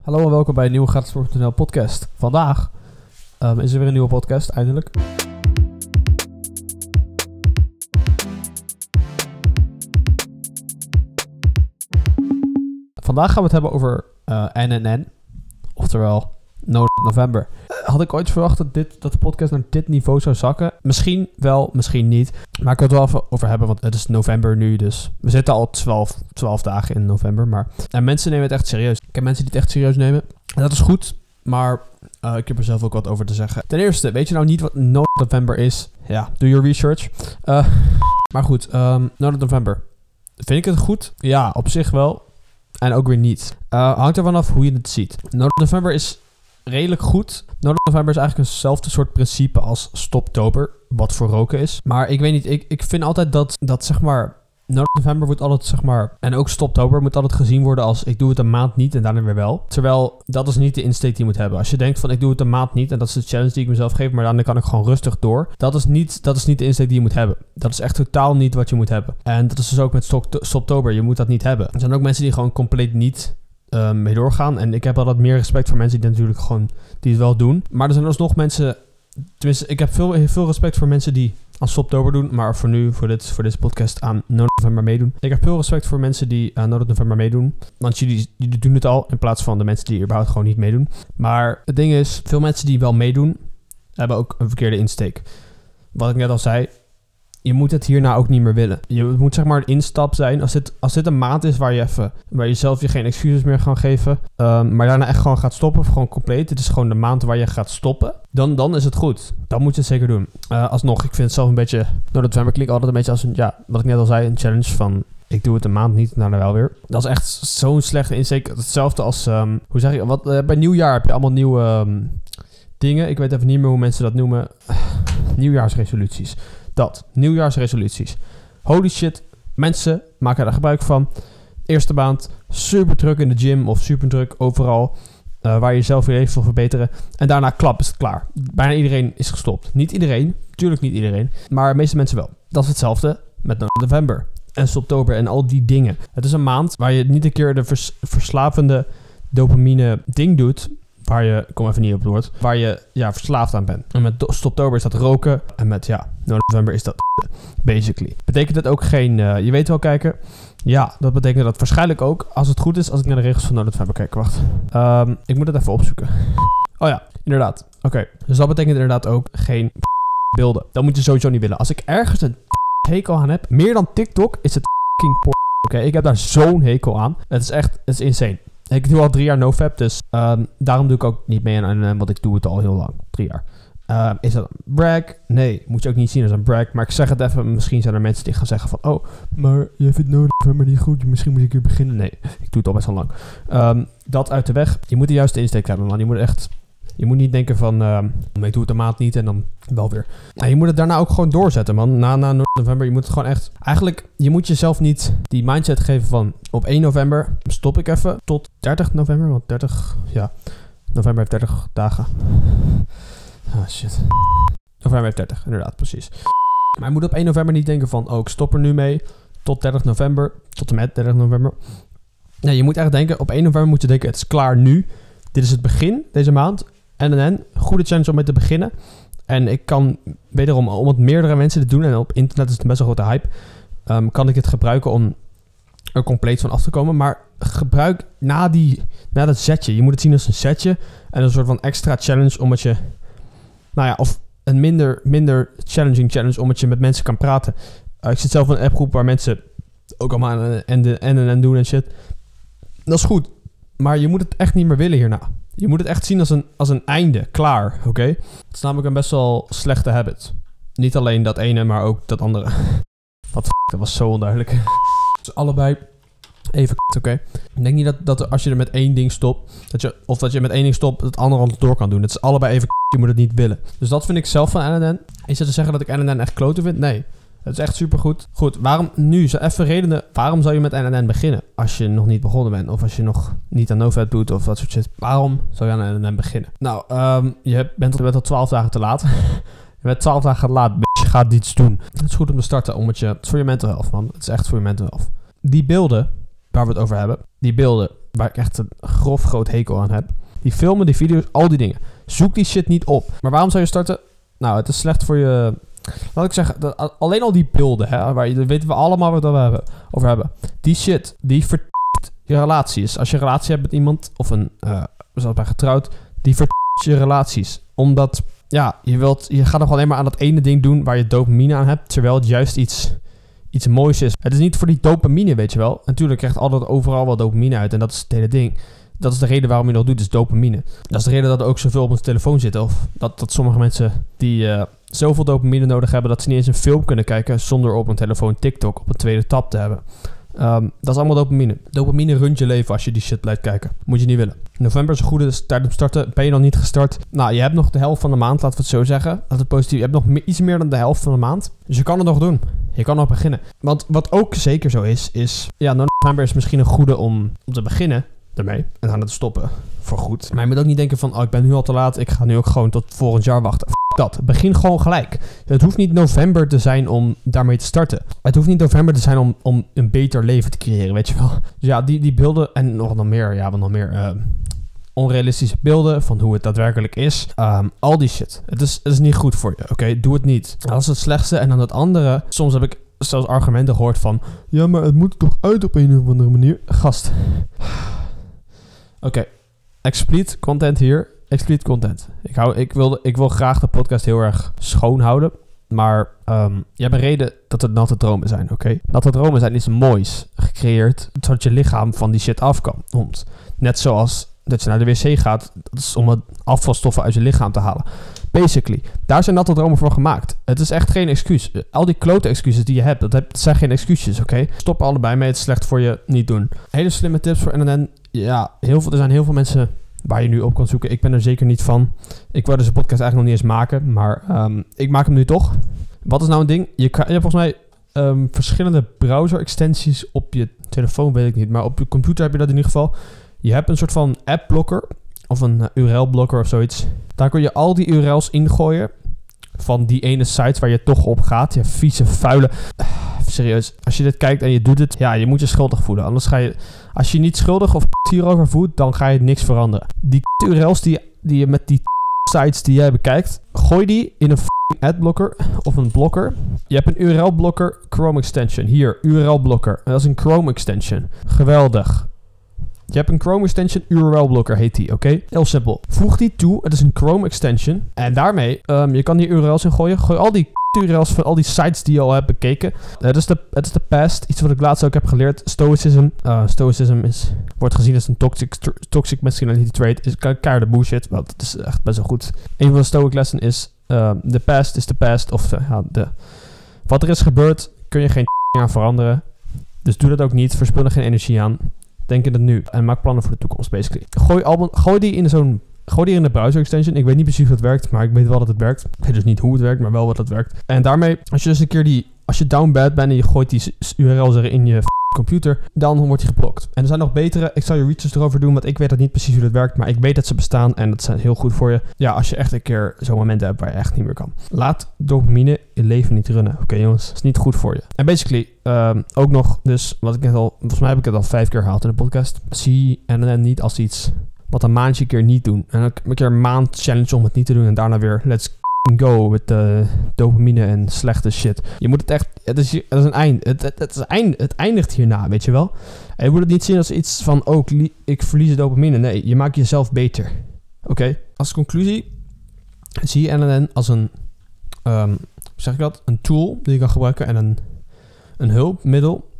Hallo en welkom bij een nieuwe Gratis podcast. Vandaag ehm, is er weer een nieuwe podcast, eindelijk. Vandaag gaan we het hebben over eh, NNN, oftewel No November. Eh, had ik ooit verwacht dat, dit, dat de podcast naar dit niveau zou zakken? Misschien wel, misschien niet. Maar ik wil het wel even over hebben, want het is november nu, dus we zitten al 12, 12 dagen in november. Maar en mensen nemen het echt serieus. Ik heb mensen die het echt serieus nemen. En dat is goed, maar uh, ik heb er zelf ook wat over te zeggen. Ten eerste, weet je nou niet wat No November is? Ja, doe your research. Uh, maar goed, um, No November. Vind ik het goed? Ja, op zich wel. En ook weer niet. Uh, hangt er vanaf hoe je het ziet. No November is redelijk goed. No November is eigenlijk eenzelfde soort principe als Stoptober, wat voor roken is. Maar ik weet niet, ik, ik vind altijd dat, dat zeg maar... No November wordt altijd, zeg maar... En ook Stoptober moet altijd gezien worden als... Ik doe het een maand niet en daarna weer wel. Terwijl, dat is niet de insteek die je moet hebben. Als je denkt van, ik doe het een maand niet... En dat is de challenge die ik mezelf geef... Maar dan kan ik gewoon rustig door. Dat is niet, dat is niet de insteek die je moet hebben. Dat is echt totaal niet wat je moet hebben. En dat is dus ook met Stoptober. Je moet dat niet hebben. Er zijn ook mensen die gewoon compleet niet uh, mee doorgaan. En ik heb altijd meer respect voor mensen die natuurlijk gewoon die het wel doen. Maar er zijn alsnog mensen. Tenminste, ik heb veel, veel respect voor mensen die aan Stoptober doen. Maar voor nu, voor, dit, voor deze podcast, aan No November meedoen. Ik heb veel respect voor mensen die aan No November meedoen. Want jullie, jullie doen het al in plaats van de mensen die überhaupt gewoon niet meedoen. Maar het ding is, veel mensen die wel meedoen, hebben ook een verkeerde insteek. Wat ik net al zei, je moet het hierna ook niet meer willen. Je moet zeg maar een instap zijn. Als dit, als dit een maand is waar je even, je zelf je geen excuses meer gaat geven, um, maar daarna echt gewoon gaat stoppen, of gewoon compleet. Dit is gewoon de maand waar je gaat stoppen. Dan, dan is het goed. Dan moet je het zeker doen. Uh, alsnog, ik vind het zelf een beetje, nou dat november klinkt altijd een beetje als een, ja, wat ik net al zei, een challenge van ik doe het een maand niet, daarna wel weer. Dat is echt zo'n slechte insteek. Hetzelfde als, um, hoe zeg je, wat, uh, bij nieuwjaar heb je allemaal nieuwe um, dingen. Ik weet even niet meer hoe mensen dat noemen. Nieuwjaarsresoluties. Dat, nieuwjaarsresoluties. Holy shit, mensen maken daar gebruik van. Eerste maand, super druk in de gym of super druk overal. Uh, waar je jezelf weer even wil verbeteren. En daarna klap is het klaar. Bijna iedereen is gestopt. Niet iedereen, natuurlijk niet iedereen. Maar de meeste mensen wel. Dat is hetzelfde met november en oktober en al die dingen. Het is een maand waar je niet een keer de vers verslavende dopamine ding doet waar je, kom even niet op het waar je ja, verslaafd aan bent. En met stoptober is dat roken en met ja, november is dat basically. Betekent dat ook geen, uh, je weet wel kijken? Ja, dat betekent dat waarschijnlijk ook, als het goed is, als ik naar de regels van november kijk. Wacht, um, ik moet het even opzoeken. Oh ja, inderdaad. Oké, dus dat betekent inderdaad ook geen beelden. Dat moet je sowieso niet willen. Als ik ergens een hekel aan heb, meer dan TikTok, is het Oké, okay, ik heb daar zo'n hekel aan. Het is echt, het is insane. Ik doe al drie jaar nofap, dus um, daarom doe ik ook niet mee aan NNN, want ik doe het al heel lang. Drie jaar. Uh, is dat een brag? Nee, moet je ook niet zien als een brag. Maar ik zeg het even, misschien zijn er mensen die gaan zeggen van... Oh, maar je vindt november niet goed, misschien moet ik hier beginnen. Nee, ik doe het al best wel lang. Um, dat uit de weg. Je moet de juiste insteek hebben, man. Je moet echt je moet niet denken van, uh, ik doe het een maand niet en dan wel weer. Je moet het daarna ook gewoon doorzetten, man. Na, na november, je moet gewoon echt... Eigenlijk, je moet jezelf niet die mindset geven van... Op 1 november stop ik even tot 30 november. Want 30, ja, november heeft 30 dagen. Ah, shit. November heeft 30, inderdaad, precies. Maar je moet op 1 november niet denken van... Oh, stop er nu mee tot 30 november. Tot en met 30 november. Nee, je moet echt denken... Op 1 november moet je denken, het is klaar nu. Dit is het begin, deze maand. NNN, goede chance om mee te beginnen. En ik kan wederom, om het meerdere mensen te doen, en op internet is het best wel grote hype, um, kan ik het gebruiken om er compleet van af te komen. Maar gebruik na, die, na dat setje, je moet het zien als een setje en een soort van extra challenge, omdat je, nou ja, of een minder, minder challenging challenge, omdat je met mensen kan praten. Uh, ik zit zelf in een appgroep waar mensen ook allemaal aan de NNN doen en shit. Dat is goed, maar je moet het echt niet meer willen hierna. Je moet het echt zien als een, als een einde. Klaar, oké? Het is namelijk een best wel slechte habit. Niet alleen dat ene, maar ook dat andere. Wat dat was zo onduidelijk. dus allebei even oké. Ik denk niet dat, dat als je er met één ding stopt, dat je, of dat je met één ding stopt, het andere al door kan doen. Het is allebei even je moet het niet willen. Dus dat vind ik zelf van NNN. Is het te zeggen dat ik NNN echt kloten vind? Nee. Het is echt supergoed. Goed, waarom nu? Zo even redenen. Waarom zou je met NNN beginnen? Als je nog niet begonnen bent. Of als je nog niet aan NoFap doet of dat soort shit. Waarom zou je aan NNN beginnen? Nou, um, je bent, bent al 12 dagen te laat. je bent 12 dagen te laat. Je gaat iets doen. Het is goed om te starten. Omdat je, het is voor je mental health, man. Het is echt voor je mental health. Die beelden waar we het over hebben. Die beelden, waar ik echt een grof groot hekel aan heb. Die filmen, die video's, al die dingen. Zoek die shit niet op. Maar waarom zou je starten? Nou, het is slecht voor je... Laat ik zeggen, dat, alleen al die beelden, hè, waar daar weten we allemaal wat we hebben, over hebben. Die shit, die vertikt je relaties. Als je een relatie hebt met iemand, of een, uh, zoals bij getrouwd, die vertikt je relaties. Omdat, ja, je, wilt, je gaat nog alleen maar aan dat ene ding doen waar je dopamine aan hebt, terwijl het juist iets iets moois is. Het is niet voor die dopamine, weet je wel. Natuurlijk krijgt altijd overal wel dopamine uit en dat is het hele ding. Dat is de reden waarom je dat doet, is dopamine. Dat is de reden dat er ook zoveel op onze telefoon zit. Of dat, dat sommige mensen die uh, zoveel dopamine nodig hebben dat ze niet eens een film kunnen kijken zonder op een telefoon TikTok op een tweede tab te hebben. Um, dat is allemaal dopamine. Dopamine runt je leven als je die shit blijft kijken. Moet je niet willen. November is een goede tijd om starten. Ben je nog niet gestart? Nou, je hebt nog de helft van de maand, laten we het zo zeggen. Dat het positief. Je hebt nog iets meer dan de helft van de maand. Dus je kan het nog doen. Je kan nog beginnen. Want wat ook zeker zo is, is... Ja, november is misschien een goede om, om te beginnen ermee. En dan te stoppen. Voor goed. Maar je moet ook niet denken van... Oh, ik ben nu al te laat. Ik ga nu ook gewoon tot volgend jaar wachten dat. Begin gewoon gelijk. Het hoeft niet november te zijn om daarmee te starten. Het hoeft niet november te zijn om, om een beter leven te creëren, weet je wel. Dus ja, die, die beelden en nog, meer, ja, nog meer uh, onrealistische beelden van hoe het daadwerkelijk is. Um, al die shit. Het is, het is niet goed voor je, oké? Doe het niet. Dat is het slechtste. En dan het andere, soms heb ik zelfs argumenten gehoord van... Ja, maar het moet toch uit op een of andere manier? Gast. Oké. Okay. Explicit content hier explicit content. Ik, hou, ik, wilde, ik wil graag de podcast heel erg schoon houden. Maar um, je hebt een reden dat het natte dromen zijn, oké? Natte dromen zijn iets moois gecreëerd, zodat je lichaam van die shit af kan. Net zoals dat je naar de wc gaat, dat is om afvalstoffen uit je lichaam te halen. Basically, daar zijn natte dromen voor gemaakt. Het is echt geen excuus. Al die klote excuses die je hebt, dat, zijn geen excuses, oké? Stop allebei mee, het is slecht voor je niet doen. Hele slimme tips voor NNN. Ja, heel veel, er zijn heel veel mensen waar je nu op kan zoeken. Ik ben er zeker niet van. Ik wou deze podcast eigenlijk nog niet eens maken, maar um, ik maak hem nu toch. Wat is nou een ding? Je, kan, je hebt volgens mij um, verschillende browser-extensies op je telefoon, weet ik niet. Maar op je computer heb je dat in ieder geval. Je hebt een soort van app-blokker of een uh, URL-blokker of zoiets. Daar kun je al die URL's ingooien van die ene site waar je toch op gaat. Je vieze, vuile... serieus, als je dit kijkt en je doet het, ja, je moet je schuldig voelen. Anders ga je, als je niet schuldig of hierover voelt, dan ga je niks veranderen. Die URL's die, die je met die sites die jij bekijkt, gooi die in een adblocker of een blokker. Je hebt een URL-blokker, Chrome extension. Hier, URL-blokker. Dat is een Chrome extension. Geweldig. Je hebt een Chrome extension, URL blokker heet die, oké? Heel simpel. Voeg die toe, het is een Chrome extension. En daarmee, um, je kan die URL's in gooien. Gooi al die URL's van al die sites die je al hebt bekeken. Het is de, het is de past. Iets wat ik laatst ook heb geleerd. Stoicism. Uh, stoicism is, wordt gezien als een toxic, toxic masculinity trait. Is keiharde bullshit. Want het is echt best wel goed. Een van de stoic lessen is... Uh, the past is the past. Of ja, de, wat er is gebeurd, kun je geen aan veranderen. Dus doe dat ook niet. Verspil er geen energie aan. Denk in het nu. En maak plannen voor de toekomst, basically. Gooi, album, gooi die in zo'n Gooi die in de browser extension. Ik weet niet precies het werkt, maar ik weet wel dat het werkt. Ik weet dus niet hoe het werkt, maar wel wat het werkt. En daarmee, als je dus een keer die, als je down bad bent en je gooit die URL's er in je computer, dan wordt hij geblokt. En er zijn nog betere, ik zal je research erover doen, want ik weet dat niet precies hoe dat werkt, maar ik weet dat ze bestaan en dat zijn heel goed voor je. Ja, als je echt een keer zo'n moment hebt waar je echt niet meer kan. Laat dopamine je leven niet runnen, oké jongens? Dat is niet goed voor je. En basically, um, ook nog, dus wat ik net al, volgens mij heb ik het al vijf keer gehaald in de podcast. Zie en niet als iets wat een maandje keer niet doen. En een keer een maand challenge om het niet te doen. En daarna weer let's go met de dopamine en slechte shit. Je moet het echt... Het is, is een eind. Het, het, is eindigt hierna, weet je wel. En je moet het niet zien als iets van... Oh, ik verlies dopamine. Nee, je maakt jezelf beter. Oké? Als conclusie... Zie je NNN als een... Um, zeg ik dat? Een tool die je kan gebruiken. En een, een hulpmiddel.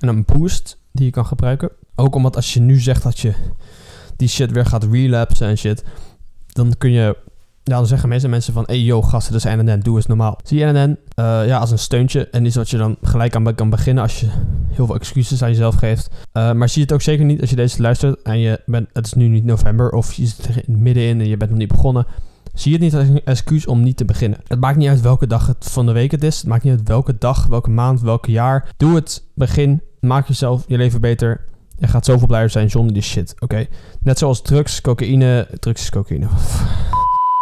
En een boost die je kan gebruiken. Ook omdat als je nu zegt dat je die shit weer gaat relapsen en shit. Dan kun je ja, dan zeggen mensen, mensen van, hey yo gasten, dat is NNN, doe eens normaal. Zie je NNN uh, ja, als een steuntje en iets wat je dan gelijk aan kan beginnen als je heel veel excuses aan jezelf geeft. Uh, maar zie het ook zeker niet als je deze luistert en je bent, het is nu niet november of je zit middenin en je bent nog niet begonnen. Zie het niet als een excuus om niet te beginnen. Het maakt niet uit welke dag het van de week het is. Het maakt niet uit welke dag, welke maand, welke jaar. Doe het, begin, maak jezelf je leven beter. Je gaat zoveel blijer zijn zonder die shit, oké? Net zoals drugs, cocaïne... Drugs is cocaïne.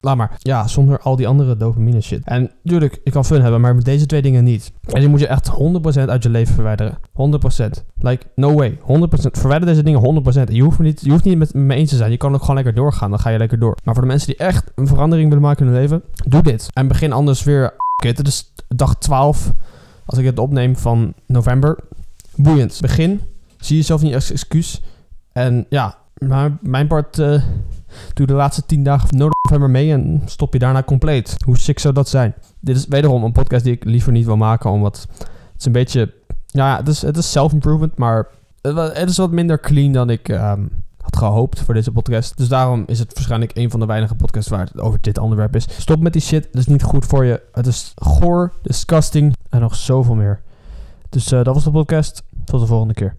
Laat maar. Ja, zonder al die andere dopamine shit. En tuurlijk, ik kan fun hebben, maar met deze twee dingen niet. En die moet je echt 100% uit je leven verwijderen. 100%. Like, no way. 100%. Verwijder deze dingen 100%. Je hoeft, niet, je hoeft niet met me eens te zijn. Je kan ook gewoon lekker doorgaan. Dan ga je lekker door. Maar voor de mensen die echt een verandering willen maken in hun leven, doe dit. En begin anders weer. Oké, het is dag 12. Als ik het opneem van november. Boeiend. Begin. Zie jezelf niet als excuus. En ja, maar mijn part. Uh, doe de laatste 10 dagen van november mee en stop je daarna compleet. Hoe sick zou dat zijn? Dit is wederom een podcast die ik liever niet wil maken, omdat het is een beetje. Ja, het is, het is self-improvement, maar het is wat minder clean dan ik um, had gehoopt voor deze podcast. Dus daarom is het waarschijnlijk een van de weinige podcasts waar het over dit onderwerp is. Stop met die shit. Het is niet goed voor je. Het is goor, disgusting en nog zoveel meer. Dus uh, dat was de podcast. Tot de volgende keer.